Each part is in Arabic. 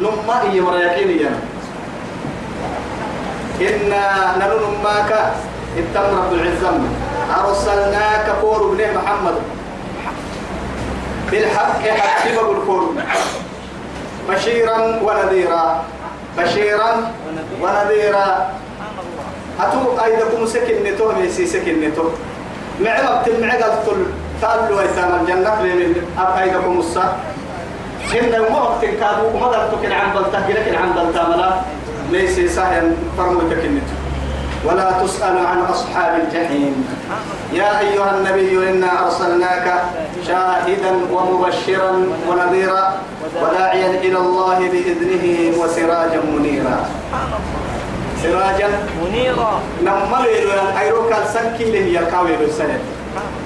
نما إيه مريكين يا إنا نلو نماك اتم رب العزة أرسلناك كور ابن محمد. بالحق حق بقول كور بشيرا ونذيرا. بشيرا ونذيرا. أتو أيدكم سكن نتو ميسي سكن نتو. معبب تمعقل تل تالو أيتام الجنة. لين أب أيدكم السا إن وقت كانوا وما قلتك عن بلته لكن عن بلته ملا. ليس سهل فرموتك النتو ولا تسأل عن أصحاب الجحيم. يا أيها النبي إنا أرسلناك شاهدا ومبشرا ونذيرا وداعيا إلى الله بإذنه وسراجا منيرا. سراجا؟ منيرا. نما ويلو أيروك السنكي له يلقاوي السنة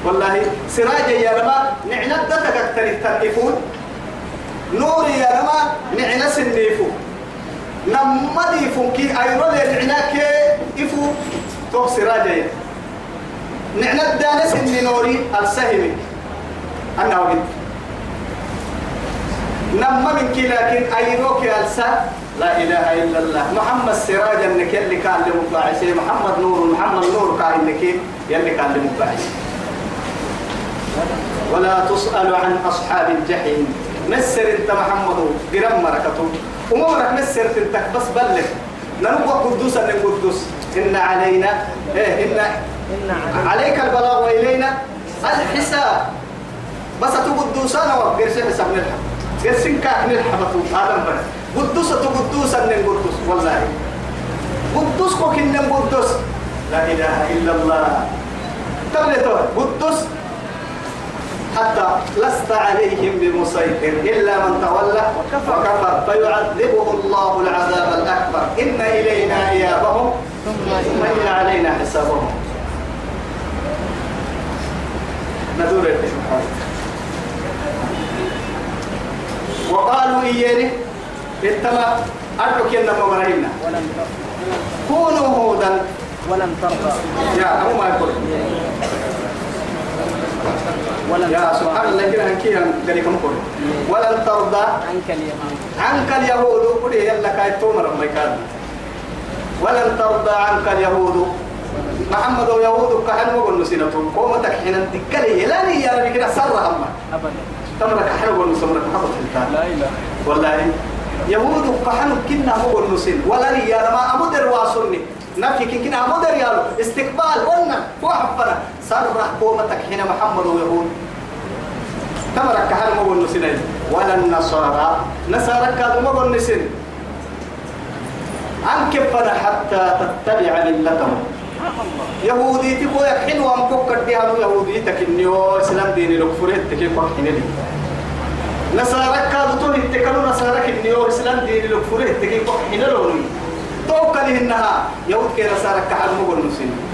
والله سراجا يا لما نعنا دتك أكتر التنفون نور يا لما نعنا سنيفو. نما ديفو كي أيرو نعنا كي إفو. تو سراجا يا نعنا الدانس اللي نوري السهمي. أنا وقت نما من كي لكن أيروك ألسا. لا إله إلا الله. محمد سراجا انك اللي كان لمباعث محمد نور محمد نور كان انك يلي كان لمباعث ولا تسأل عن أصحاب الجحيم. مسر انت محمد قرم مركته. ومورك مسر انت بس بلغ. ننبوى قدوس أن قدوس. إن علينا إن إن عليك البلاغ وإلينا الحساب. بس تقدوسانا وقرس حساب نلحق قرسين كاك نلحق آدم بنا. قدوسة قدوسا من قدوس والله. قدوس كوك إن قدوس. لا إله إلا الله. تبلتوا قدوس. حتى لست عليهم بمسيطر إلا من تولى وكفر. فيعذبه الله العذاب الأكبر. إن إلينا إيابهم ثم إن علينا حسابهم. ندور وقالوا إياني اتما أدرك ينما مرهنا ولم كونوا هودا. ولم ترضى. يا أبو ما يقول. ولم يا سبحان الله كده هنكيها؟ قريكم كل ولن ترضى. عنك اليمن. عنك اليهود. قل يلا كاي تومر ما كان ولن ترضى عنك اليهود. محمد ويهود كحن وقل نسينتهم قومتك حين تكلي. لا لي يا ربي كده سر هم. أبدا. تمرك حن وقل نسمرك حفظ لا إله والله. يهود كحن كنا وقل نسين ولا لي يا ما أمدر واسني نفي كنا أمدر يا استقبال قلنا وحفنا. سر قومتك حين محمد ويهود. تمرك حن وقل نسين ولا النصارى. نصارى كانوا وقل نسين عن كفنا حتى تتبع ملتهم؟ يهودي تقول حلو أم فكر ديها يهودي تكنيو إسلام ديني لك فريت تكيف وحين لي. نصارى كادو تو يتكلوا نصارى كنيو إسلام ديني لك فريت تكيف وحين لوني توكل إنها يهود كي نصارى كحل سبحان الله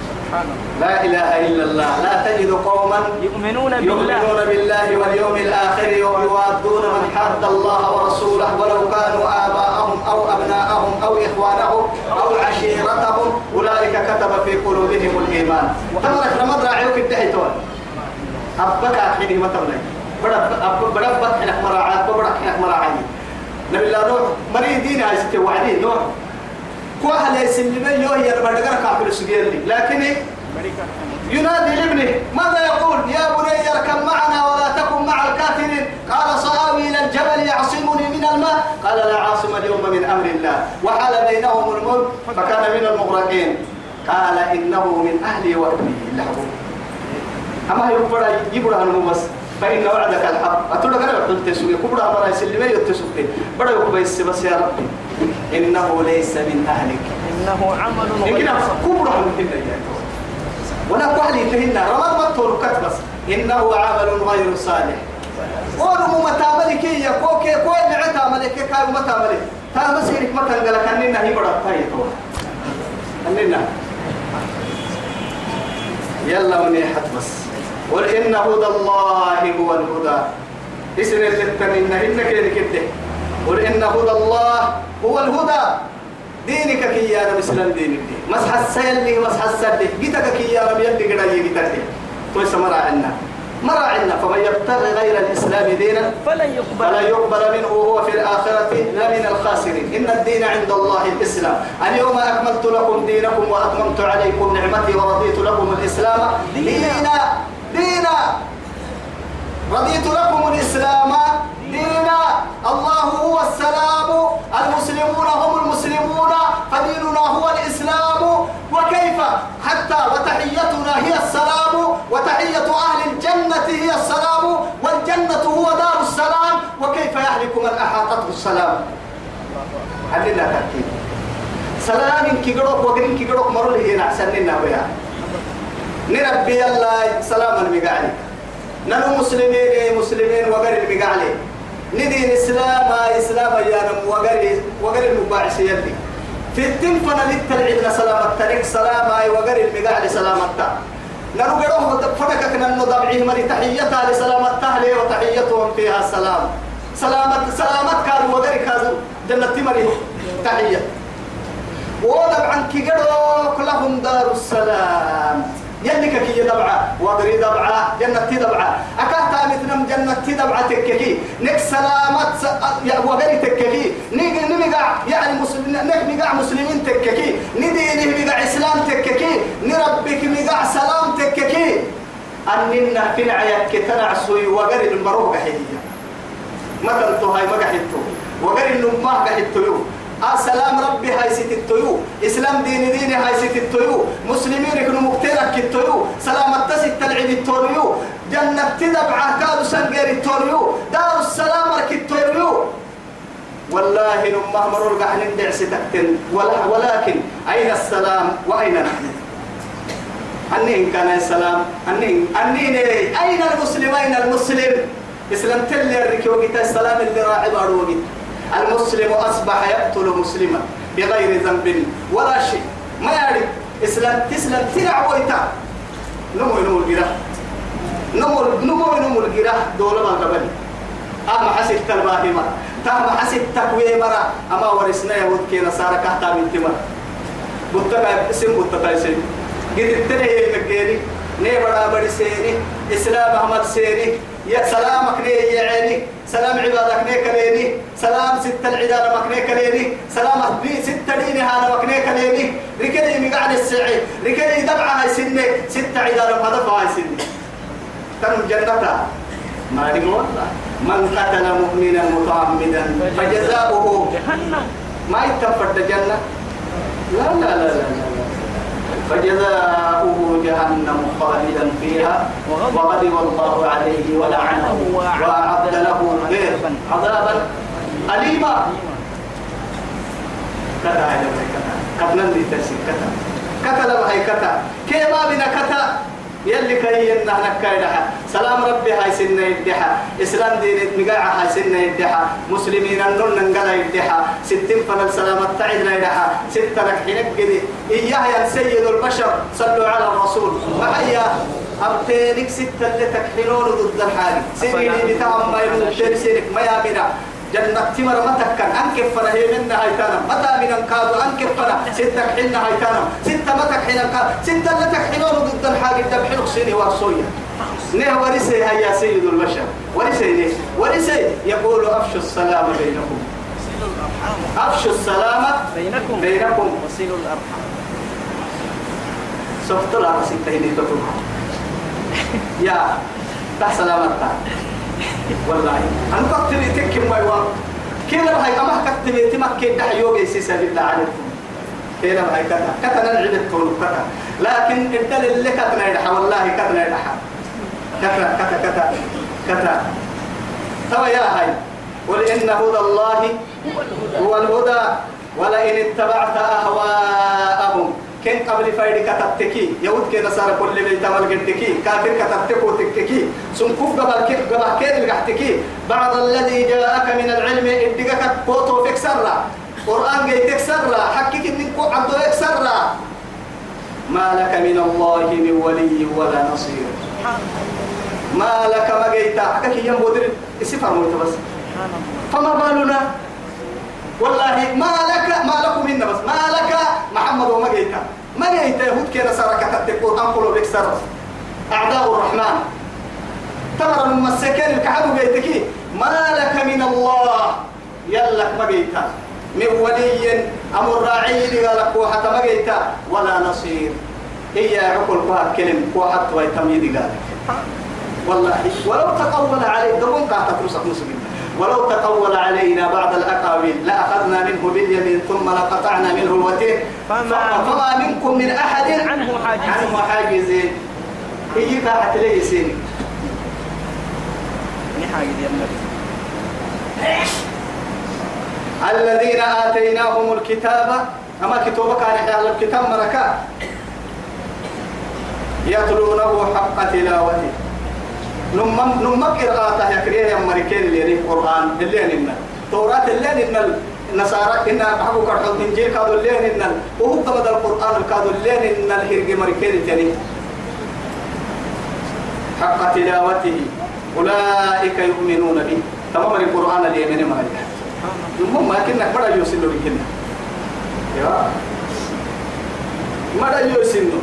لا إله إلا الله. لا تجد قوما يؤمنون بالله. يؤمنون بالله واليوم الآخر ويوادون من حاد الله ورسوله ولو كانوا آباءهم أو أبناءهم أو إخوانهم أو عشيرتهم. أولئك كتب في قلوبهم الإيمان. تمرك رمض راعيوك التحيتون أبك أحيني ما تملك بدأ حينك مراعاة بدأ حينك مراعاة نبي الله نوح مريدين عايزة وعدين نوح كوها ليس اللي يوهي البردقر كافر سجيرني. لكن؟ ينادي لابنه ماذا يقول؟ يا بني اركب معنا ولا تكن مع الكافرين. قال سآوي إلى الجبل يعصمني من الماء. قال لا عاصم اليوم من أمر الله. وحال بينهم الموت فكان من المغرقين. قال إنه من أهلي وابني له أما يقبل عنه بس. فإن وعدك الحق. أتوقع أنا قلت تسوي كبر أمر يسلمي يتسوي بڑا يقبل بس يا ربي. إنه ليس من أهلك. إنه عمل غير كبر عنه ولا قحلي تهنا رمض ما توركت بس. إنه عمل غير صالح. قولوا متى ملكي يا كوكي كوي نعتا ملكي كاي متى ملك تا مسيرك متى قال كننا هي بڑا تاي تو كننا يلا ونيحت بس. قل إن هدى الله هو الهدى. اسم اللي تنين إنك كده قل إن هدى الله هو الهدى. دينك كي يا رب إسلام دينك. دي مسح السيل مسح السد جيتك كي يا رب يدي قدا يجيتك تو سمرا عنا. مرا عنا. فمن يبتغي غير الإسلام دينا فلن يقبل. فلا يقبل منه وهو في الآخرة لا من الخاسرين. إن الدين عند الله الإسلام. اليوم أكملت لكم دينكم وأتممت عليكم نعمتي ورضيت لكم الإسلام. دينا. دينا. رضيت لكم الإسلام. دينا الله هو السلام المسلمون هم المسلمون فديننا هو الإسلام. وكيف؟ حتى وتحيتنا هي السلام وتحية أهل الجنة هي السلام والجنة هو دار السلام. وكيف يهلك من أحاطته السلام علنا تركيب سلام كيقروك وقرين كيقروك مروا لي هنا أحسن لنا بيها نربي الله سلام المقالي. نحن مسلمين مسلمين وقر المقالي. ندين إسلام إسلام يا وقر وقر المباعث يلي. في التنفنا للتلعب سلام التاريخ سلام أي وقر المقالي سلام التاريخ نرو قروه فدكك ننو ضبعيه مري تحيتها لسلامة أهله وتحيتهم فيها السلام سلامة سلامة كانوا وغير كانوا جنة مري تحية. ودبعا كي قروك لهم دار السلام. يلي كي دبعة وغري دبعة جنة دبعة أكاتا مثلم جنة دبعة تككي. نك سلامات وغري تككي. نيجي نمقع يعني مسلم نك مقع مسلمين تككي. ندي مقع إسلام تككي. نربك مقع سلام تككي. أننا في نعيك تنع سوي وغري المروق حدية مثل تو هاي مقحتو وغري النماه قحتو السلام ربي هاي ست التيو إسلام دين دين هاي ست التيو مسلمين يكونوا مقتنع كالتيو سلام التسي تلعب التوريو جنة تدبع كادو سنجير التوريو دار السلام التوريو والله نمه مرور قحن ندع ستكتن ولكن أين السلام وأين نحن؟ أني كان السلام؟ أني أني أين المسلم؟ أين المسلم؟ إسلام تلي الركوبة السلام اللي راعي باروبي المسلم أصبح يقتل مسلما بغير ذنب ولا شيء. ما يعرف إسلام تسلم تلع ويتا نمو نمو الجراح نمو نمو نمو الجراح دولة ما قبل. أما حسب تلباه مرة. تام حسب تكوي مرة. أما ورثنا يهود كي نصارى كهتا من تمر بطبع اسم بطبع سيني قد التنهي مكيني نيبرا بدي سيني إسلام أحمد سيني يا سلامك لي يا عيني سلام عبادك نيك ليني سلام ست العدالة مكنيك ليني سلام بي ست ديني هذا مكنيك ليني ركلي مقعد السعي ركلي دبعة هاي سنة ست عدالة هدف هاي سنة. تنم جنة. ما والله. من قتل مؤمنا متعمدا فجزاؤه. جهنم. ما يتفرد جنة لا لا لا لا, لا. فجزاؤه جهنم خالدا فيها وغضب الله عليه ولعنه وأعد له عذابا أليما كتا كتا تسي كتا كتا لما هي كتا كيما بنا كتا يلي كي ينهنك كايدها سلام ربي هاي سنة يدحا إسلام دين مقاعة هاي سنة يدحا مسلمين النون ننقل يدحا ستين فنل سلامة تعدنا يدحا ستة لك حينك قدي إياه يا سيد البشر. صلوا على الرسول. وهيا. أبتينك ستة اللي تكحلون ضد الحالي. سيدي بتاعهم ما يموت. سينك ما يامنا جنة تمر ما تكن أنك فنا. هي منا هاي تانا متى من أنكاد أنك فنا. ستة حنا هاي تانا ستة متى حنا أنكاد ستة لا تحنون ضد الحاجة تبحلق سيني وارسويا نه ورثي هيا سيد البشر. ورثي نه. ورثي يقول أفشوا السلام بينكم. أفشوا السلام بينكم. بينكم. وصلوا الأرحام. سفت لا ستة هني تطلع يا تحسلامتك والله. أنا كتبي تكيم ما يوا. كنا بهاي كما كتبي تما كيد حيوجي سيسا بالله عليكم كنا بهاي كتا كتا نلعب التول كتا. لكن الدل اللي كتنا يدحى والله كتنا يدحى كتا كتا كتا كتا. توا يا هاي. قل إن هدى الله هو الهدى. ولئن اتبعت أهواءهم. كن قبل فايد كتبتكي؟ يهود كي نصارى كل بيت عمل قدكي كافر كتبتكو تككي سنكوف قبل كيف قبل كيف القحتكي بعد الذي جاءك من العلم إدقك كوتو تكسر قرآن جاي تكسر حكيك إنك عبد يكسر ما لك من الله من ولي ولا نصير. ما لك ما جيت حكيك يوم بدر. اسفر موت بس. فما بالنا؟ والله ما لك ما لكم منا بس. ما لك محمد وما جيت ما جيت يهود كنا سارك تتقوا أنقلوا بكسر أعداء الرحمن. تمر المسكين الكعب جيتك ما لك من الله؟ يلك ما جيت من ولي أمر راعي لقالك وحتى مجيتا ولا نصير. هي عقل قوات كلم قوات ويتميد قال والله ولو تقول عليه دبون قاعدة ترسق مسلم ولو تقول علينا بعض الأقاويل لأخذنا منه باليمين ثم لقطعنا منه الوتين فما- فما منكم من أحد عنه حاجزين. عنه حاجزين هي نحاجد يا النبي. الذين آتيناهم الكتاب أما كتابك كان على الكتاب مركا. يتلونه حق تلاوته. نم نم قراءته يكريه يا مريكين اللي يريد القرآن اللي إن توراة اللي إن النصارى إن أبو كرحل الإنجيل كادوا اللي إن وهو كما القرآن كادوا اللي إن الهرج مريكين التاني حق تلاوته. أولئك يؤمنون به. تمام القرآن اللي يمين مريكين المهم ما كنا مرة يوسنو بكنا. يا مرة يوسنو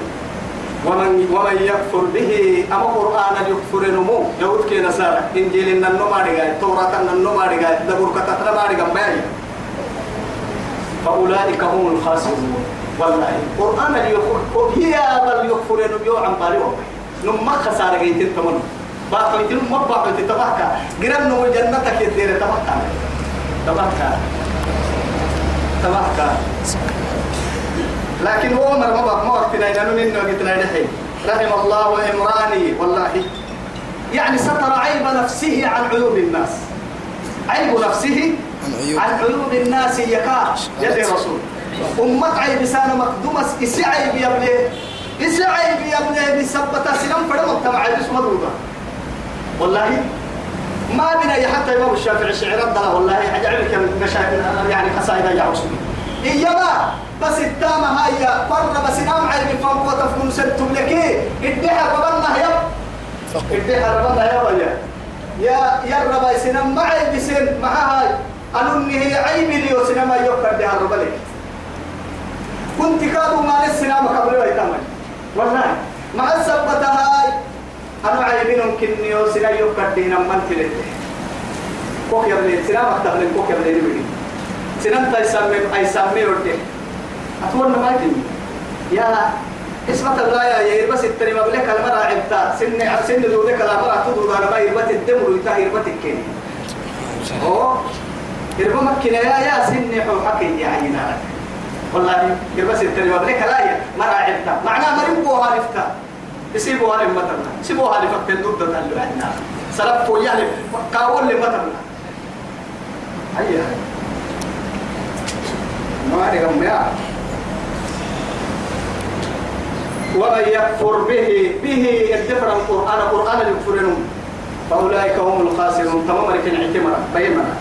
ومن ومن يكفر به. أما قرآن يكفر نمو. يهود كي نصارى إنجيل إن النماري جاي توراة إن النماري جاي دبور كتاتنا ماري جاي فأولئك هم الخاسرون. والله. قرآن يكفر هي بل يكفر نمو عن بالي نم خسارة جاي تمنو باقي ما باقي تتبعك قرن نمو جنتك يدير تبعك تبعك تبعك لكن هو عمر ما ما وقتنا إذا من وقتنا دحين رحم الله إمراني والله. يعني ستر عيب نفسه عن عيوب الناس. عيب نفسه عن عيوب. الناس يكا يدي رسول أمك عيب سانا مقدومة إسي عيب يا ابني. إسي عيب يا ابني بسبتا سنم فرم مجتمع اسمه دودا والله ما بنا حتى إمام الشافعي شعر والله أجعلك مشاكل يعني قصائد يا رسول إيما بس التامة هاي قرر بس نام عيب فوق وتفنون سنتم لك. إديها ربنا يب إديها ربنا يا ويا يا يا رب سنم معي بسن مع هاي. أنني هي عيب لي وسنما يوكر دها رب لك. كنت كادوا ما السنام قبل ويتامي والله مع السبتة هاي. أنا عيبين كني وسنا يوكر دينا من تلته كوك يا بني سنام أكتب لك كوك يا بني سنام تايسامي أيسامي ورده أتوقع ما يتم يا اسمة الله يا يربس التريم بلك المرأة عبتا سن سن دودك المرأة تدود على ما يربت الدم ويتا يربت الكين أوه. يربا مكنا يا يا سن حو حكي يا عينا والله يربس التريم بلك لا يا مرأة عبتا معناه مريم بوها لفتا يسيبوها لمتنا سيبوها لفتا ضد اللي عندنا سلفوا يعني قاول لمتنا هيا. ما ومن يكفر به به الدفر القرآن القرآن يكفرون فأولئك هم الخاسرون. تمام لكن اعتمر بيمنا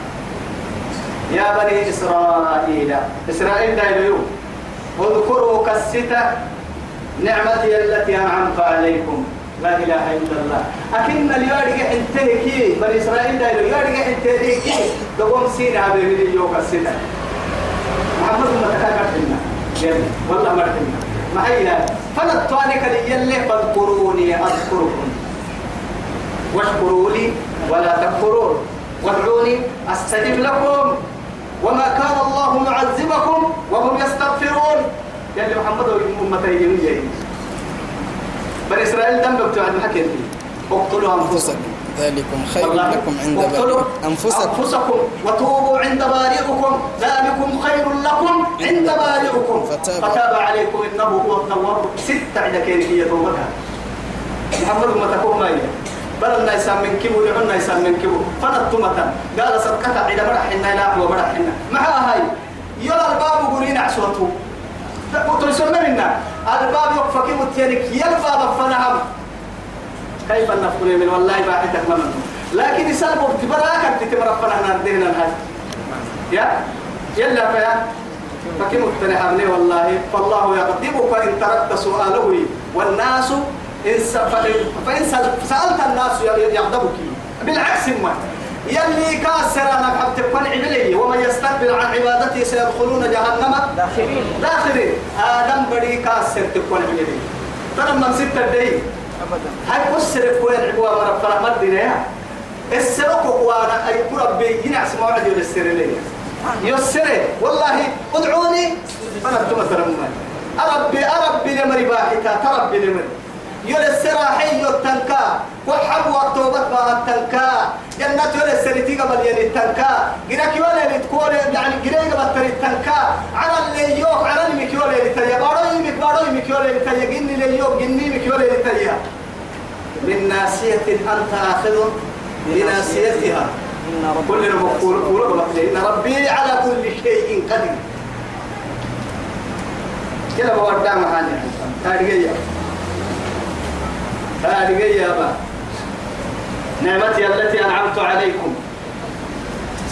يا بني إسرائيل إسرائيل دايلو اذكروا كالستة نعمتي التي أنعمت عليكم. لا إله إلا الله. أكن اليارجع انتهكي بني إسرائيل دايلو يارجع انتهكي دوم سينا بمدي يوكا الستة محمد ما يلا والله مرتنا معينا فنطوانك لي فاذكروني أذكركم. واشكروا لي ولا تكفرون. وادعوني أستجب لكم. وما كان الله معذبكم وهم يستغفرون. يلي محمد أمتي يمجي بني إسرائيل دم بتوعد محكي اقتلوا أنفسكم. ذلكم خير. لكم عند بارئكم. أنفسكم. أنفسكم وتوبوا عند بارئكم. ذلكم خير لكم عند بارئكم. فتاب. فتاب عليكم. إنه هو التواب. ست عند كيفية توبتها. محمد ما تكون ما هي بل الناس من كيبو لعنا الناس من كيبو فنتمة. قال صدقك عند مرحنا لا ومرحنا مع هاي. يلا الباب قولين عسوته تلسلنا منا الباب تيانك يا الباب فنهم كيف نفكر من والله باحثك منه. لكن يسال برتبراك تتمرفنا إحنا ردينا الهاي يا؟ يلا فيا. فكم اقتنع والله. فالله يقدمك ان تركت سؤاله والناس إن فإن- فإن سأل- سألت الناس يغضبك بالعكس ما. يلي كاسر أنا بحب تقنع بلي ومن يستكبر عن عبادتي سيدخلون جهنم. داخلين. داخلين. آدم بدي كاسر تقنع بلي ترى من ستة دي هاي قصر كوين عبوا مرة فرح مدينة السبق وأنا أي قرب بي ينعس موعد يلسر لي يسره والله ادعوني. أنا أنتم ترمى أربي أربي لمري باحتا تربي لمري يلسرا حي التنكا وحب وقتوبت ما التنكا. جنة يلسرتي قبل يلي التنكا. جنك اللي تقول يعني جنك قبل تري التنكا. على اللي يوك على اللي مكيول اللي تيا بارو يمك بارو يمكيول اللي تيا جني اللي يوك جني مكيول اللي تيا من ناسية أنت آخذ بناسيتها كل مقول قول إن ربي على كل شيء قدير. كده بودع معانا هذه هذه يا با نعمتي التي أنعمت عليكم.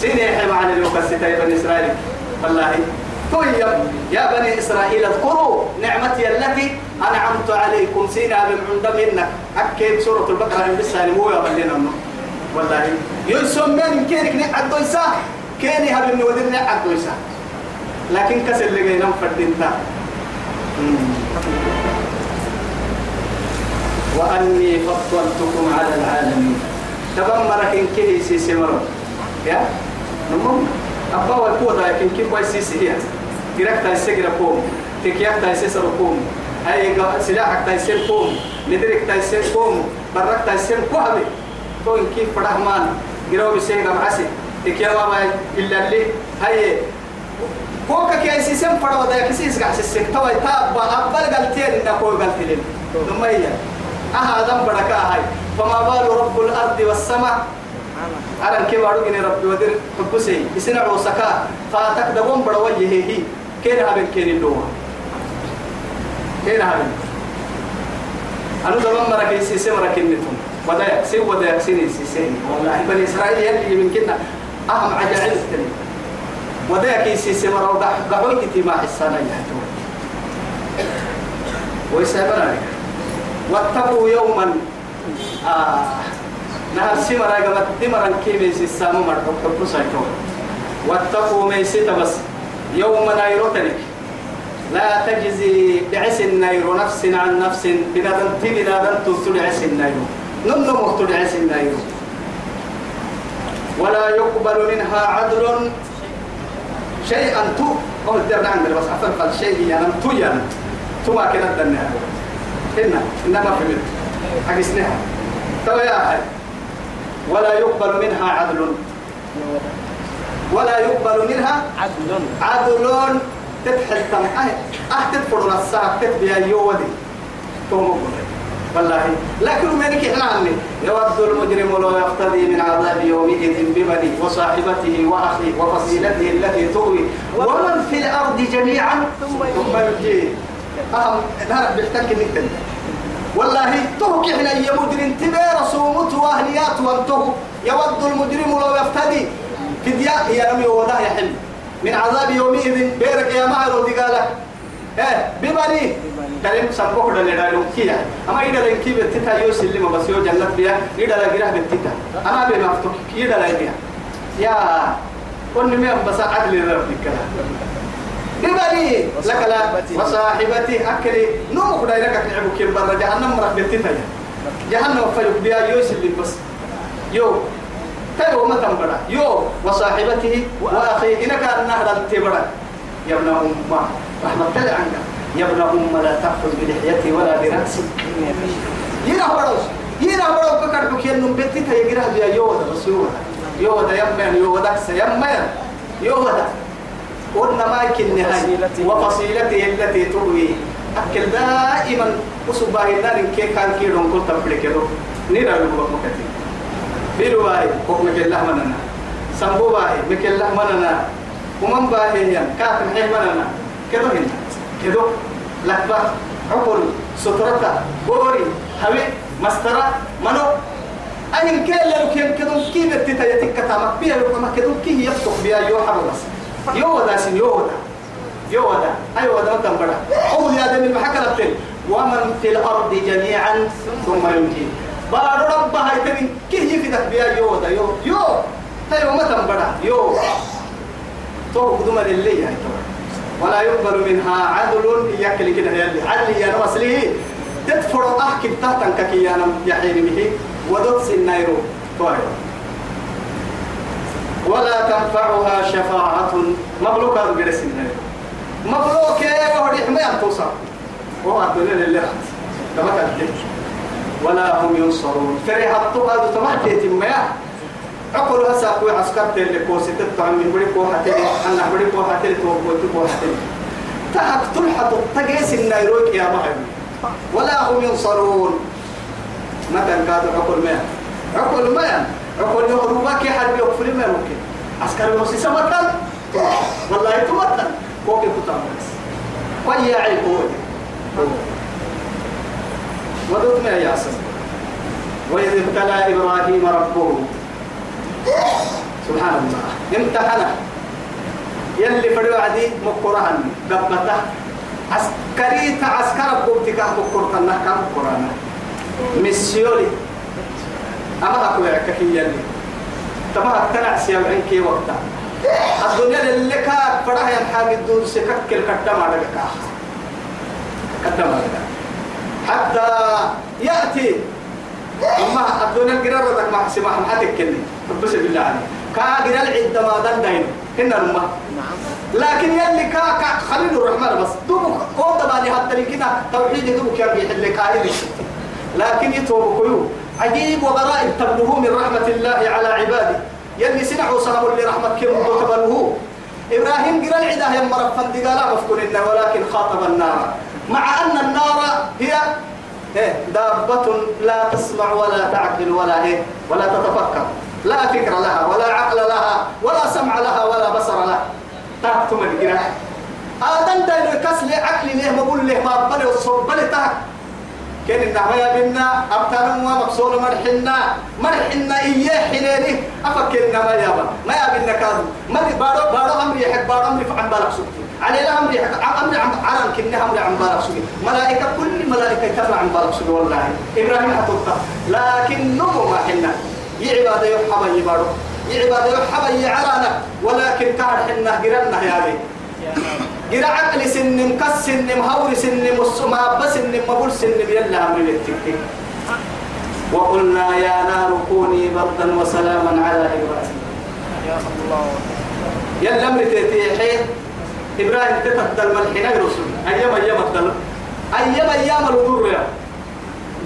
سيني يحيى معنا اليوم يا بني إسرائيل. والله طيب يا بني إسرائيل اذكروا نعمتي التي أنعمت عليكم. سينا بمعند منك أكيد سورة البقرة من بسها مو يا بلنا والله يسمين كينك نعد دويسا كيني هبن ودر نعد دويسا. لكن كسر اللي جينا فردينتا وأني فضلتكم على العالمين. تبمرك إن كيه سيسي مرو. يا؟ نمم. أبا والقوة لكن كيف واي سيسي هي. ترك تايسي قوم. تكياك تايسي سرقوم هاي سلاحك تايسي قوم. ندرك تايسي قوم. برك تايسي قوم تو إن كيف فرحمان قراو بسيقى معسي تكيا ما إلا اللي. هاي. كوكا كي سيسم فرا ودا كسيس قاعد سيسك توي تاب أبل قلتين إنك هو قلتين ثم أها دم بركة هاي فما بال رب الأرض والسماء. أنا كيف إن ربي ودير حبسي؟ يسنع وسكا فاتك دبون بڑا وجهه هي كين هابن كين اللوه كين هابن؟ أنا دبون مرة كي سيسي مرة كنتم ودا يكسي ودا يكسيني سيسي والله. بني إسرائيل يلي من كنا. أهم عجائب التنين ودا كي سيسي مرة. ودا قعوي كتي ما حسانا يحتوى ويسابنا واتقوا يوما. آه نهر سمرا قمت دمرا كيمي سيسامو مرحب حب سايكو. واتقوا ميسيت بس يوم نيروتنك لا تجزي بعس النير نفس عن نفس بنادم تي بنادم تسل عس النير. نن مقتل عس النير. ولا يقبل منها عدل. شيئا تو قول درنا عندنا بس أفضل الشيء يعني تو يعني تو ما كنا دنا هنا إنما في مد حقسناها تو يا ولا يقبل منها عدل. ولا يقبل منها عدل. عدل. تتحل تم أه أه تدفر الساعة تتبيا يودي توم والله. لكن منك إحنا عني يود المجرم لو يقتدي من عذاب يومئذ ببني وصاحبته وأخيه وفصيلته التي تؤوي. ومن في الأرض جميعا ثم يجي أهم نعرف بيحتك نكتن والله تهك إحنا يا مدرم تبير صومت وأهليات وانتهوا يود المجرم لو يفتدي. فدياء يا نمي وده يحل من عذاب يومئذ بيرك يا معرض قالك إيه ببني. كلام سبوك دل دالو كيا أما يدا لين كي بتتا يو سلم بس يو جنة بيا. يدا لا غيره بما افتك يدا لا بيا يا كن مي بس عدل ربك ببني لك لا. وصاحبتي أكلي. نو خداي لك تعبو كي بر جهنم رب بتتا جهنم فلك بيا. يو سلم بس. يو. تيو ما تنبرا يو. وصاحبته واخيه إنك النهر التبرا يا ابن أمة رحمة الله عنك. يا ابن أم لا تأخذ بلحيتي ولا برأسي. ينا بروس ينا بروس ككر بكين نم بيتي تيجي يجرح بيا يودا بس يودا يودا يمن يودا سيمن يودا قلنا ما يمكن نهاية وفصيلته التي تروي. أكل دائما وصباه النار كي كان كيرون كل تبلي كده نيرا لو مكتي بيرواي حكمك الله مننا سمبو باي مك الله مننا ومن باهي كاتم حي مننا كده هنا. كده لكبة عقل سترة بوري هوي مسترة منو؟ أين كيل لو كيم كده كي بتتا يتك تامك بيا لو كما كده كي يفتح بيا يو حرو بس. يو ودا سين يو ودا يو ودا أي ودا متن بڑا أول يا دم المحكى لبتل ومن في الأرض جميعا ثم ينجي. بارو رب هاي تبين. كي يفتح بيا يو. ودا يو. يو تيو متن بڑا يو. تو قدوم اللي هاي ولا يقبل منها عدل. يكل كده يلي. عدل يا نوصله تدفر أحكي تحتن كي يا نم يحين به ودوت النيرو طيب. ولا تنفعها شفاعة. مبلوك هذا جلس مبلوك يا وهدي حماية توصل وهو الدنيا اللي رحت كما كانت ولا هم ينصرون. فريحة هذا تمحكي تمياه عقل هسا كوي عسكر تلي كوسي تتعم من بدي كوها تلي أنا بدي كوها تلي تو كوي كوها تلي تحك تلحط تجيس النيروك يا مهد ولا هم ينصرون. متى كاد عقل ما عقل ما عقل يهربك حرب يغفر ما ممكن عسكر يوسي سمتن والله تمتن كوكي كتامس ويا عيبوه ودوت ما يا وإذ ابتلى إبراهيم ربه. سبحان الله. امتحنا يلي فريو عدي مقرهن قبته. عسكري تعسكر بوتك مقرتنا كم قرانا مسيولي أما أقول لك يلي تما اقتنع سيامعين كي وقتا. الدنيا اللي كان فرح ينحاق الدون سكك الكتم على الكاخ كتم على حتى يأتي. أما الدنيا القرارة ما سمح ما حتكني بس بالله عليك. كا قرا العدة ما دن دين إن الماء لكن يلي كا كا خليل الرحمن بس. دوب قوم دباني حتى كده توحيد دوب كان بيحل كايد لكن يتوب كيو عجيب وغرائب تبلغه من رحمة الله على عباده. يلي سنعوا صنم لرحمة كم تبلغه إبراهيم قرأ العدة هي مرفن دقالا مفكون ولكن خاطب النار. مع أن النار هي إيه دابة لا تسمع ولا تعقل ولا إيه ولا تتفكر. لا فكر لها ولا عقل لها ولا سمع لها ولا بصر لها. تاكتم الجراح آدم دايلو كسل عقل ليه ما بقول له ما بلي بلي تاك كان النعمة يا بنا أبتنا ما مقصود مرحنا مرحنا إياه حنيني. أفكر النعمة يا با ما يا بنا ما بارو بارو أمري يحب بارو أمري فعن بالك سكتي على لا أمري أمري عم عرم كنا أمري عن بالك سكتي ملائكة كل ملائكة تبع عن بالك سكتي والله. إبراهيم حطوطة لكن نمو ما حنا. يعباد يحبا يبارو يعباد يحبا يعرانا ولكن كار حنا قرنا يا بي جرا عقل سن مكس سن مهور سن مسما بس سن مبول سن يلا أمر التكتك وقلنا يا نار كوني بردا وسلاما على إبراهيم. يا الله يلا أمر تتيحي إبراهيم تتبدل ملحنا رسول. الدل. أيام أيام الدور يا.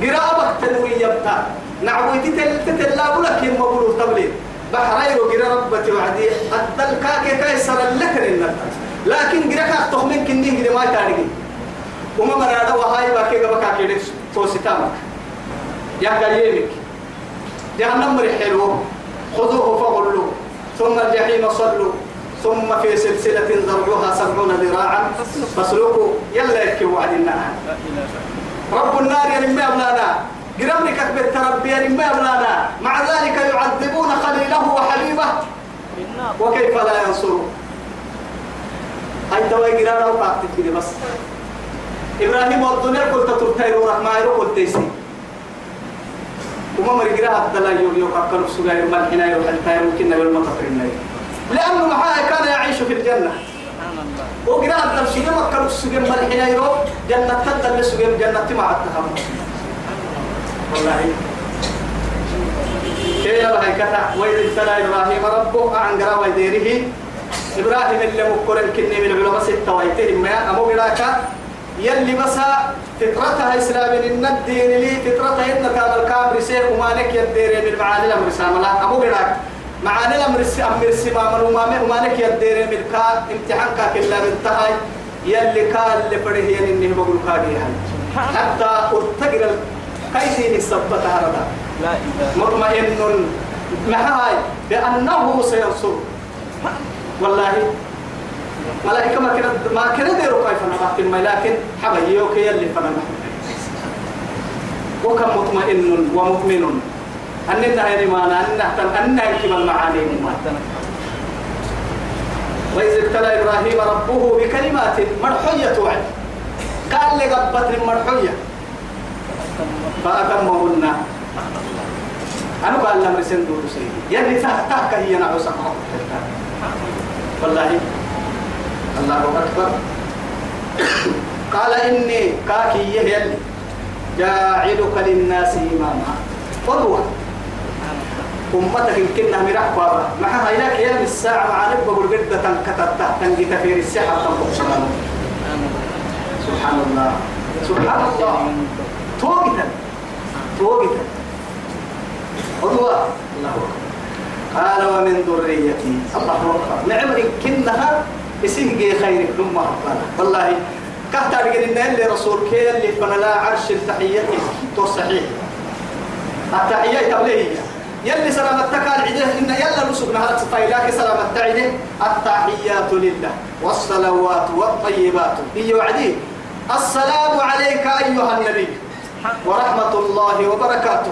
جرا ابك تنوي يبتا نعويتي تل تتلا لك يم مبول تبلي بحرين وجرا ربتي وعدي. الدل كاكي كايسر لك النتاج لكن جرك أخطه من كني جري ما تارجي وما مرada وهاي باكي جبك أكيد توسيتامك. يا قريبك. جهنم مرحلو خذوه فغلوا ثم الجحيم صلوا. ثم في سلسلة ذرعها سبعون ذراعا. فاسلكوا. يلا يكي وعد النار رب النار ينمي أبلانا. قربني كتب التربي ينمي أبلانا. مع ذلك يعذبون خليله وحبيبه وكيف لا ينصرون؟ هاي تواي قرانا وقعت كده بس. إبراهيم والدنيا قلت ترتاي روح ما يروح قلت يسي وما مرقرا الدلا يوم يوم كانوا سجاير ملحنا يوم التاير ممكن ما تقرنا لأنه معاه كان يعيش في الجنة. وقراء الدل شيء ما كانوا سجاير ملحنا يوم جنة تدل سجاير جنة مع التهم والله. كيف هاي كتا وإذ ابتلى إبراهيم ربه عن قرا ويديره إبراهيم اللي مكرن كني من العلماء ستة ويتهم ما أمو براكا يلي بس فطرتها إسلام إن الدين لي فطرتها إن كان الكامر سير ومانك يدير بالمعاني الأمر ساملا أمو براك معاني الأمر أمر سمام ومانك يدير بالكا امتحان كا كلا منتهي يلي كان اللي فريه يلي إنه بقول كادي حتى أرتقل هذا لا إله مطمئن معاي بأنه سينصر. والله. ملائكة ما كنا ما كنا ديروا كيف الماء لكن حبا يوكي اللي فنا وكم مطمئن ومؤمن. أننا هي ما أننا أننا كما المعاني وإذ ابتلى إبراهيم ربه بكلمات مرحية وعد. قال لي قبت مرحية فأتمهن. أنا قال لهم رسن دود سيدي. يلي تحتك هي نعوس والله. الله أكبر. قال إني كاكي يلي جاعلك للناس إماما. قدوة أمتك يمكنها مرح بابا. مع هيلاك يا الساعة مع نبغى الجدة تنكتت تنجي تفير السحر تنبق سبحان الله. سبحان الله. توقتا. توقتا. الله الله أكبر. قال ومن ذريتي. الله أكبر. نعم كنها اسيه خير ثم والله كهتا بقول إن اللي رسول كي اللي فنلا عرش التحية تو صحيح. التحية تبليه. يلي سلامتك العده إن يلا نسكنا هذا فايلاك سلامت عده التحيات لله والصلوات والطيبات. هي وعدي؟ السلام عليك أيها النبي. ورحمة الله وبركاته.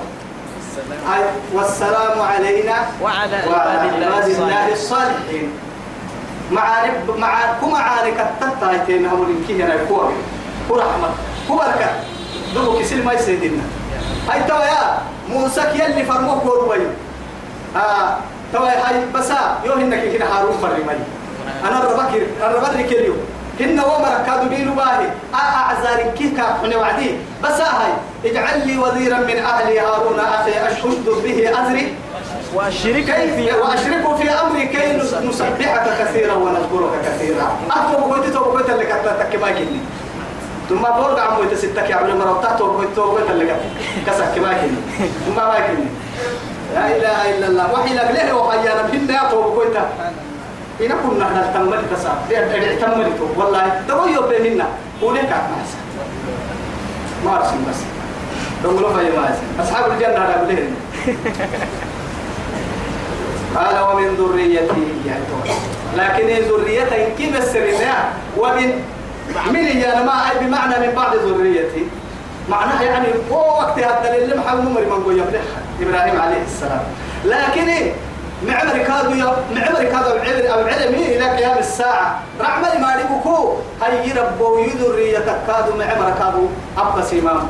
والسلام علينا وعلى عباد الله الصالحين. الصالحين. مع رب مع كم عارك التتايتين هم اللي كنا يكوا ورحمة وبركة دوبك يصير ما يسيدنا هاي توا يا. موسى يلي فرموك وربي آه. توا هاي بسا. يوم إنك كنا هارون فرمي. أنا ربكر أنا ربكر كليو هن ومر كادوا بيلو باهي أعزار كيف كان وعدي؟ بس هاي اجعل لي وزيرا من أهلي هارون أخي أشهد به أزري. وأشرك كيف؟ وأشركه في أمري كي نسبحك كثيرا ونذكرك كثيرا. أكتب بقيت تو بقيت اللي كتبتك ما كني ثم بورد عم بقيت ستك يا عمري مرة تحت وبقيت تو بقيت اللي كسك ما كني ثم ما كني لا إله إلا الله. وحي لك ليه وحيانا؟ بهن يا تو بقيت إنا كنا نحن تملي كسا. تملي تو. والله يوم بيننا ولك ما ما أرسل بس. دمروا في ما أصحاب الجنة هذا بلين قال ومن ذريتي يا لكن ذريته كيف السرنا ومن من يعني ما أي بمعنى من بعد ذريتي. معناها يعني هو وقت هذا اللي محمد عمر من قوي إبراهيم عليه السلام. لكن معمر كادو يا معمر كادو العلم أو علمي إلى قيام الساعة؟ رحمة ما لبكو هاي ربو يذريتك كادو معمر كادو. أبس إمام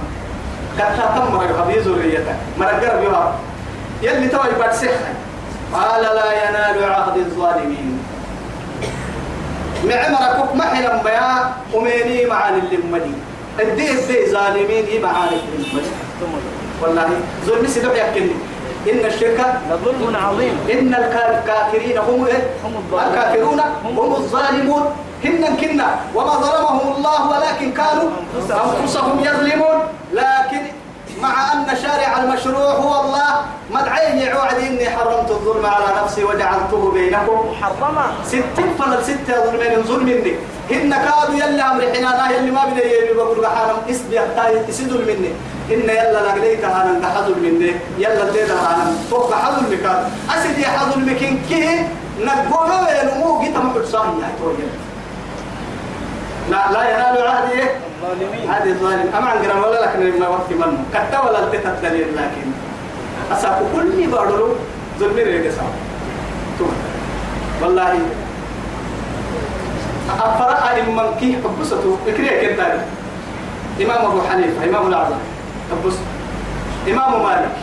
قد تم مرق ذريتك مرق قرب يوها يلي توي بعد سحر. قال لا ينال عهد الظالمين. معمرك محلا بيا أميني مع اللمدي. الدي الدي ظالمين معاني اللمدي. والله ظلم سيدو يحكي إن الشرك لظلم عظيم إن الكافرين هم إيه؟ هم. الكافرون هم الظالمون هن كنا وما ظلمهم الله ولكن كانوا أنفسهم يظلمون لكن مع أن شارع المشروع هو الله. مدعين يعوعد إني حرمت الظلم على نفسي وجعلته بينكم. محرمة ستين فلل ستة ظلمين ظلم مني. هن كادوا يلا أمر حنانا يلي ما بدي يلي بقول حرام اسبي حتى يسدل مني. إن يلا لقليت أنا نحضر مني. يلا الليل أنا فوق حضر مكان أسد يا حضر مكان كه نقول له جيت محل صاحي يا تويل. لا لا ينال عهدي الظالمين. هذه الظالم أما عن قرن ولا لكن ما وقت منه كتا ولا التت الدليل لكن أساكو كل بارلو ظلم ريقسا والله أفرأ إمام كي حبسته. فكرية كنتاني إمام أبو حنيفة إمام الأعظم. حبس. إمام مالك.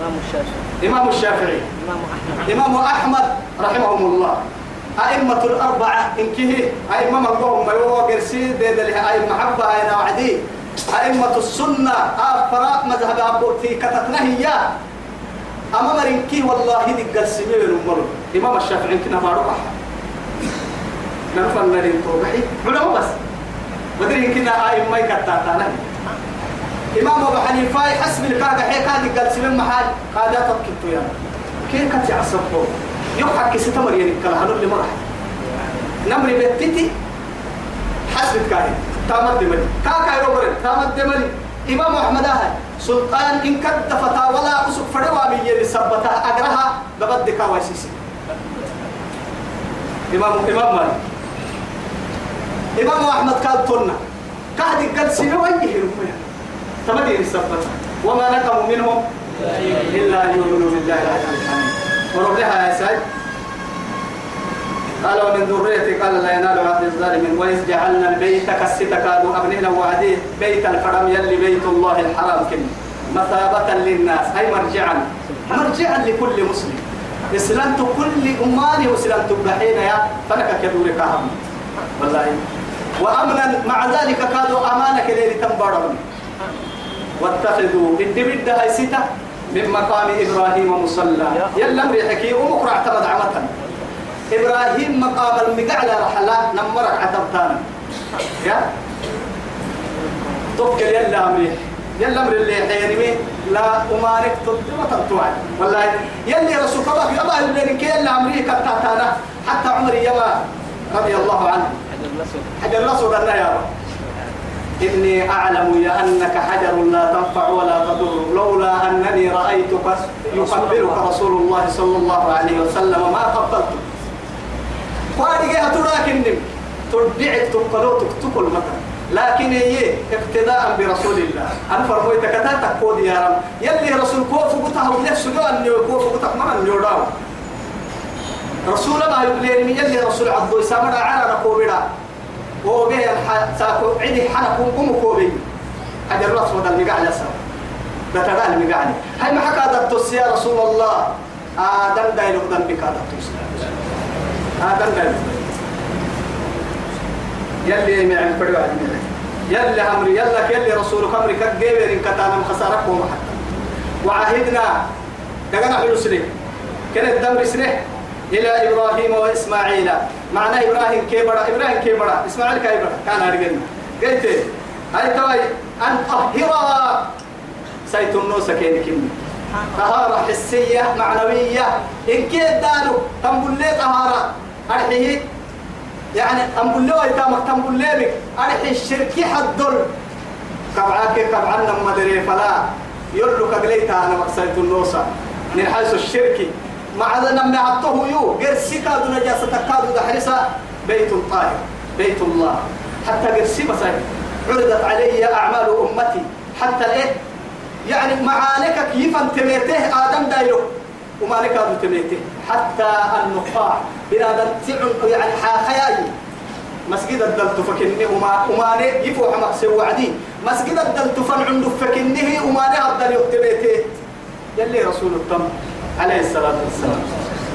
إمام الشافعي. إمام الشافعي. إمام أحمد. إمام أحمد رحمهم الله. أئمة الأربعة إن كه أئمة مقبوهم ما هو قرسي دي دي أئمة محبة أين وعدي أئمة السنة أفراء مذهب أبو في كتتنا هي أما مرين كي والله دي قرسي مير مرو إمام الشافعي كنا معروف نرفع النارين توقعي علماء بس بدري كنا أئمة كتاتنا إمام أبو حنيفة حسب الكاغا حي كادي قال سلم محل قادة تبكتو يا كيف كتي يضحك ستمر يعني كلا هنقول لي مرح نمري بتتي حسب الكاهن تامد دملي كاكا يروبر تامد دملي إمام أحمد أهل سلطان إن كد فتا ولا أسك فروا من يلي سبتها أجرها ببد كاواسيسي إمام إمام مالك. إمام أحمد قال تونا كهدي قد سنو أيه رميها تمدين السبتها وما نقموا منهم إلا أن يؤمنوا بالله العلي الحميد ورب لها يا سيد. قال ومن ذريتي قال لا ينال عهد الظالمين. وإذ جعلنا البيت كست كادوا أبنينا وعديه. بيت الحرام يلي بيت الله الحرام كن مثابة للناس أي مرجعا. مرجعا لكل مسلم. إسلمت كل أماني وإسلمت بحين يا فلك كدور كهم. والله. وأمنا مع ذلك كادوا أمانك ليلة تنبرهم. واتخذوا الدبد هاي ستة من مقام إبراهيم مصلى. يلا مريحكي ومقرع اعتمد عمتا إبراهيم مقام المقعلة رحلة نمرك عتبتانا يا؟ توكل يلا أمريح يلا أمر اللي حيني لا أمانك تطلع تطوع والله يلي رسول الله اللي كي يلا تاتانا حتى عمري يبا رضي الله عنه. حجر الأسود أنا يا رب. إني أعلم يا أنك حجر لا تنفع ولا تضر لولا أنني رأيتك يقبلك رسول الله صلى الله عليه وسلم ما قبلتك جاي تراك النم ترجعك تقلوتك تقل مثلا لكن هي اقتداء برسول الله. أنا فرميت كتاتك كود يا رب. يلي رسول كوف قطعه ونفسه جو أن كوف قطعه من يوراو رسول ما يقولين من يلي رسول عبدو سامر على ركوبنا. وهو به. ساكو عدي حنكم كوبي. حجر الرأس ودا المقع لسا بتدال المقع هاي ما حكى دتوس يا رسول الله. آدم دايلو دم بك دتوس آدم دايلو يلي مع الفريق يلي أمري يلا يلي رسولك أمري. كجيبر إن كتانا مخسارك ومحتى وعهدنا. دقنا حلو سنة كانت دم سنة إلى إبراهيم وإسماعيل. معنى إبراهيم كبر إبراهيم كبر إسماعيل كبر كان أرجعنا قلت هاي توي أن طهرا سيت النوس كين كم طهارة حسية معنوية. إن كيد دارو تنبل لي طهارة. أرحيه يعني تنبل له إتامك تنبل لي بك. أرحي الشركي حدل. كبعاك كبعنا مدري فلا. يلو كقليتها أنا مقصد النوسة من حيث الشركي. مع نمي عطوه يو. قرسي كادو نجاسة كادو دحرسة بيت طاهر بيت الله. حتى قرسي مثلا عرضت علي أعمال أمتي. حتى الإيه يعني معانك كيف تميته؟ آدم دايلو وما لك هذا تميته. حتى النقاع تعن يعني حياي. مسجد الدلت فكنه وما وما يفوح مقسي وعدي. مسجد الدلت فنعند فكنه وما نهضر يكتبيته يلي رسول التم. عليه الصلاة والسلام.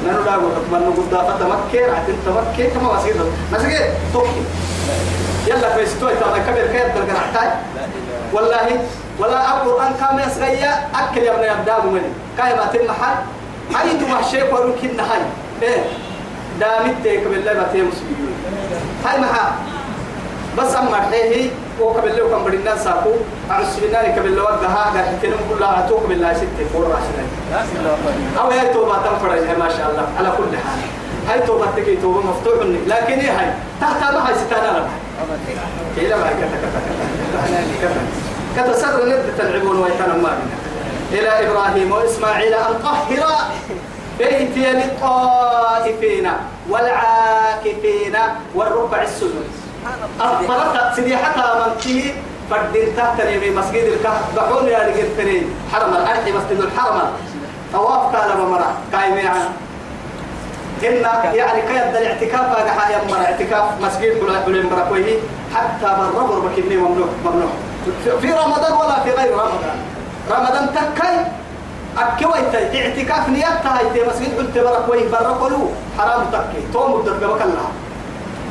نحن لا نقول من نقول دافة مكة عتين تمكة كما مسجد مسجد توكي. يلا فيستوي ترى كبر كيف تلقى نحتاج والله ولا أقول أن كم يسغيا أكل يا ابن مني. كاي ما تم حد هاي دو محشيك ورمكن هاي إيه. دامت تيك بالله ما تيم مسلمين هاي محا بس أما هي هو قبل له كم بدنا ساكو عرس بنا قبل له وقتها قاعد كنا نقول لها توك بالله ستة فور راشنا أو هي توبة تنفر ما شاء الله على كل حال. هاي توبة تكي توبة مفتوح لكن هي هاي تحت ما هي ستانا لها كيلا ما كتا كتا سر ند تلعبون ويتنا ما إلى إبراهيم وإسماعيل أن طهر بيتي للطائفين والعاكفين والركع السجود. سيدي حتى من تيه فردين تحت من مسجد الكهف. بحول يا رجل تري حرم الأرض مسجد الحرم طواف قال بمرة قايمين عن إن يعني كيد الاعتكاف هذا حاجة مرة. اعتكاف مسجد كل كل مرة حتى مرة بكني ممنوع ممنوع. في رمضان ولا في غير رمضان. رمضان تكاي. أكوي اعتكاف نيتها هاي مسجد. قلت برا كوي. برا حرام تكي توم مدة قبل الله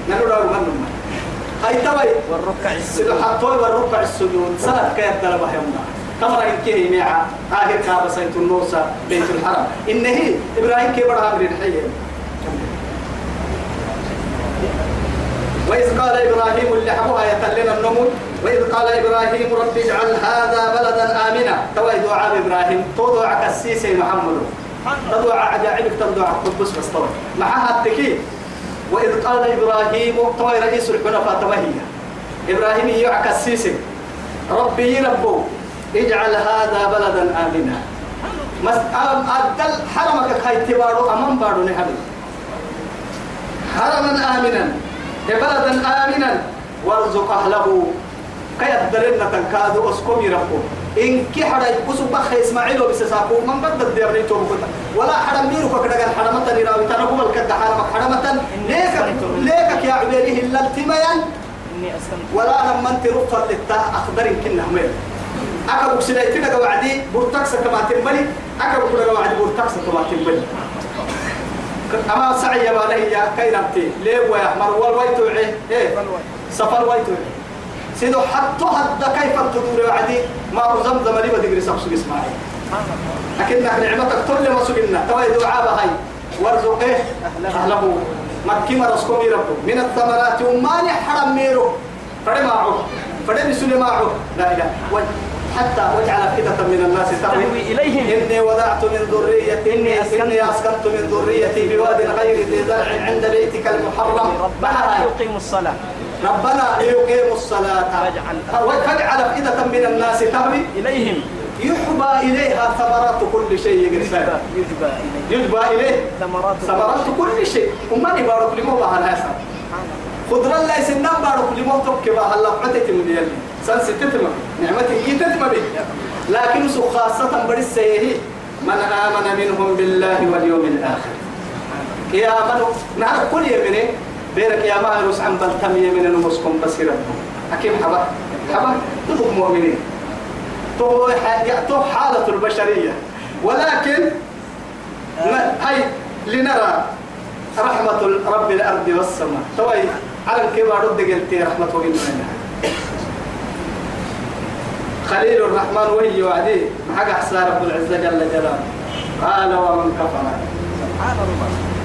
نحن لا هاي توي والركع السجود. حطوي والركع السجود. سنة كيف دلبه يومنا؟ تمر إن كيه ميعا آخر كابا سيد النوسى بيت الحرم. إن هي إبراهيم كي بدها من الحية وإذ قال إبراهيم اللي حبوها يتلنا النمو وإذ قال إبراهيم رب اجعل هذا بلدا آمنا. توي دعاء إبراهيم. توضع كسيسي محمد. تضع عجائبك تضع قدس بس طوي معها التكييف. وإذ قال إبراهيم توي رئيس الحنفاء توهية إبراهيم يعكس السيسي ربي ربو اجعل هذا بلدا آمنا. مس أدل حرمك كي تبارو أمام بارو نحن حرما آمنا بلدا آمنا وارزق أهله. كي أدلنا تنكادو أسكم يربو إن كي حدا يبسو بخ إسماعيل وبسساكو من قد الديرني توبكتا ولا حدا ميرو كده قال حرمة نراوي تنقوم الكد حرمك حرمة ليك ليك يا عبيره إلا أسلمت ولا لما أنت رفض للتا أخضر كنا همير أكبر سلايتنا وعدي برتكس كما تنبلي أكبر كنا وعدي برتكس كما تنبلي أما سعي ما له يا كي نبتي ليه ويا مر والويتو إيه. سفر ويتو سيدو حتى هدا كيف تدور وعدي ما زمزم لي بدي سبسو إسماعيل. لكنك نعمتك كل ما سجلنا توي دعاء هاي وارزقه أهله. مكي مرسكم ربه. من الثمرات وما حرم ميرو فدماعه فدم سلماعه لا إله. حتى واجعل أفئدة من الناس تهوي. إليهم. إني وضعت من ذريتي إني أسكنت- إني أسكنت من ذريتي بواد غير ذي زرع عند بيتك المحرم. ربنا يقيم الصلاة. ربنا ليقيموا الصلاة. فاجعل- أفئدة من الناس تهوي إليهم. يحبى إليها ثمرات كل شيء يجبى يجبى إليه. ثمرات ثمرات كل شيء. وما يبارك لي مو بها الهاسا خضر الله يسنن بارك لي مو تبكي بها الله عتت من يلي. سنس تتم نعمتي يتتم بي. لكن خاصة بريس سيه من آمن منهم بالله واليوم الآخر. يا من نعرف كل يمني. بيرك يا مهرس عن بلتم يمين نمسكم بصيرا أكيد حبا حبا تبقى مؤمنين. تو حالة البشرية. ولكن هاي لنرى رحمة رب الأرض والسماء. توي على الكبار رد قلتي رحمة وإنه خليل الرحمن وهي وعدي. حق أحسان رب العزة جل جلاله. قال ومن كفر.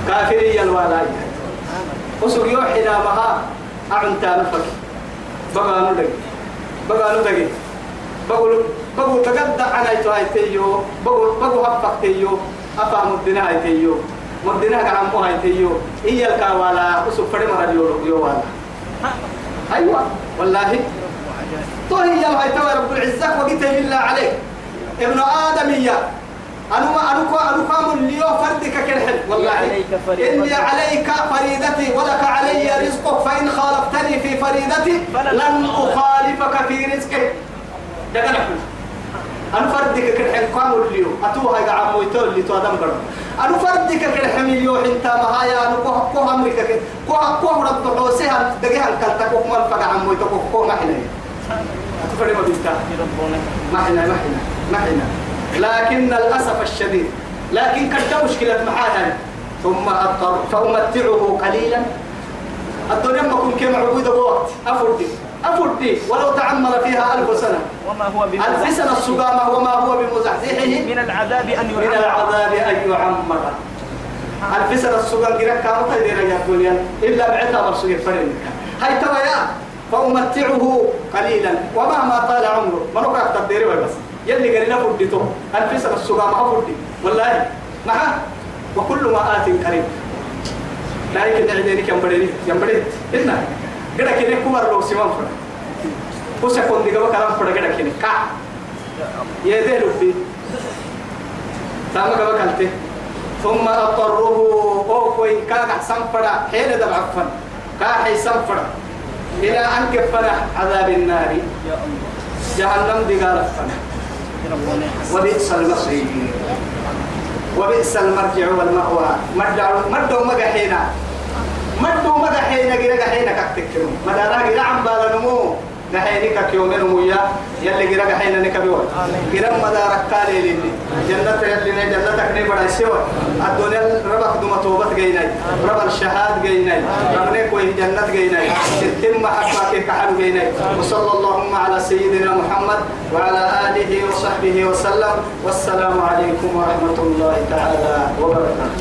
كافريا ولا وسوق يوحي مها أعنت نفك. بقى ندق بقى ندق بقول بقول تقدع عن أيتو هايتيو بقول بقول هفك تيو. أفهم الدنا هايتيو مدنا كلام مو هايتيو إيا الكاوالا. وسوق فرد مرة يورو يوالا أيوة. والله. تو هي هايتو رب العزة. وقت بالله عليك. ابن آدم يا أنا ما أنا كو أنا كام اللي فردك كالحل. والله. عليك. إني عليك فريدتي ولك علي رزقك فإن خالفتني في فريدتي لن أخالفك في رزقك ده قال أنا فردك كالحل؟ كام اللي أتوها يا عمو يتول اللي تو أدم برد أنا فردك كالحل مليو أنت ما هيا أنا كو كو أمريكا كو كو رد حوسها دقيها الكلتك وكما الفقع عمو يتوكو كو ما حنا أتفرد ما ربنا ما إحنا ما إحنا ما إحنا لكن للاسف الشديد. لكن كانت مشكله معاها ثم اضطر فأمتعه قليلا. الدنيا ما كن كما عبود وقت أفردي. أفردي. ولو تعمر فيها ألف سنة. وما هو ألف بمزح سنة السقامة وما هو بمزحزحه. من العذاب أن من يعمر العذاب أن يعمر. ألف سنة السقام كانوا تدير يا الدنيا إلا بعتها مرسول فرن هاي توايا فأمتعه قليلا. ومهما طال عمره. ما نقرأ تقديري بس. يلي قال لنا فردته ألف سنة السقام أفردي والله معه وكل ما آت قريب لا يمكن نعديني كم بدري كم بدري إننا قد كنا كبر لو سمان فرد. وسكون دي كم كلام فرد قد كنا كا. يده لبي. تام كم كلته ثم أضطره. أو كوي. كا حسن فرد حين دم عفن. كا حسن فرد إلى أن كفنا عذاب النار. يا الله. جهنم دي قال ربنا وبئس المصير. وبئس المرجع والمأوى. مدعو مدعو مجحينا مدعو مجحينا جرا جحينا كتكلم مدارا جرا عم بالنمو جحينك كيومين مويا يلي جرا جحينا نكبيو جرا مدارا كالي للي جنة يلي جنة كني بڑا سيوا الدنيا ربك دوم توبت جيناي. رب الشهاد جيناي. ربنا كوي جنة جيناي. تتم محبك كحل جيناي. وصلى اللهم على سيدنا محمد وعلى آله وصحبه وسلم. والسلام عليكم ورحمة الله تعالى وبركاته.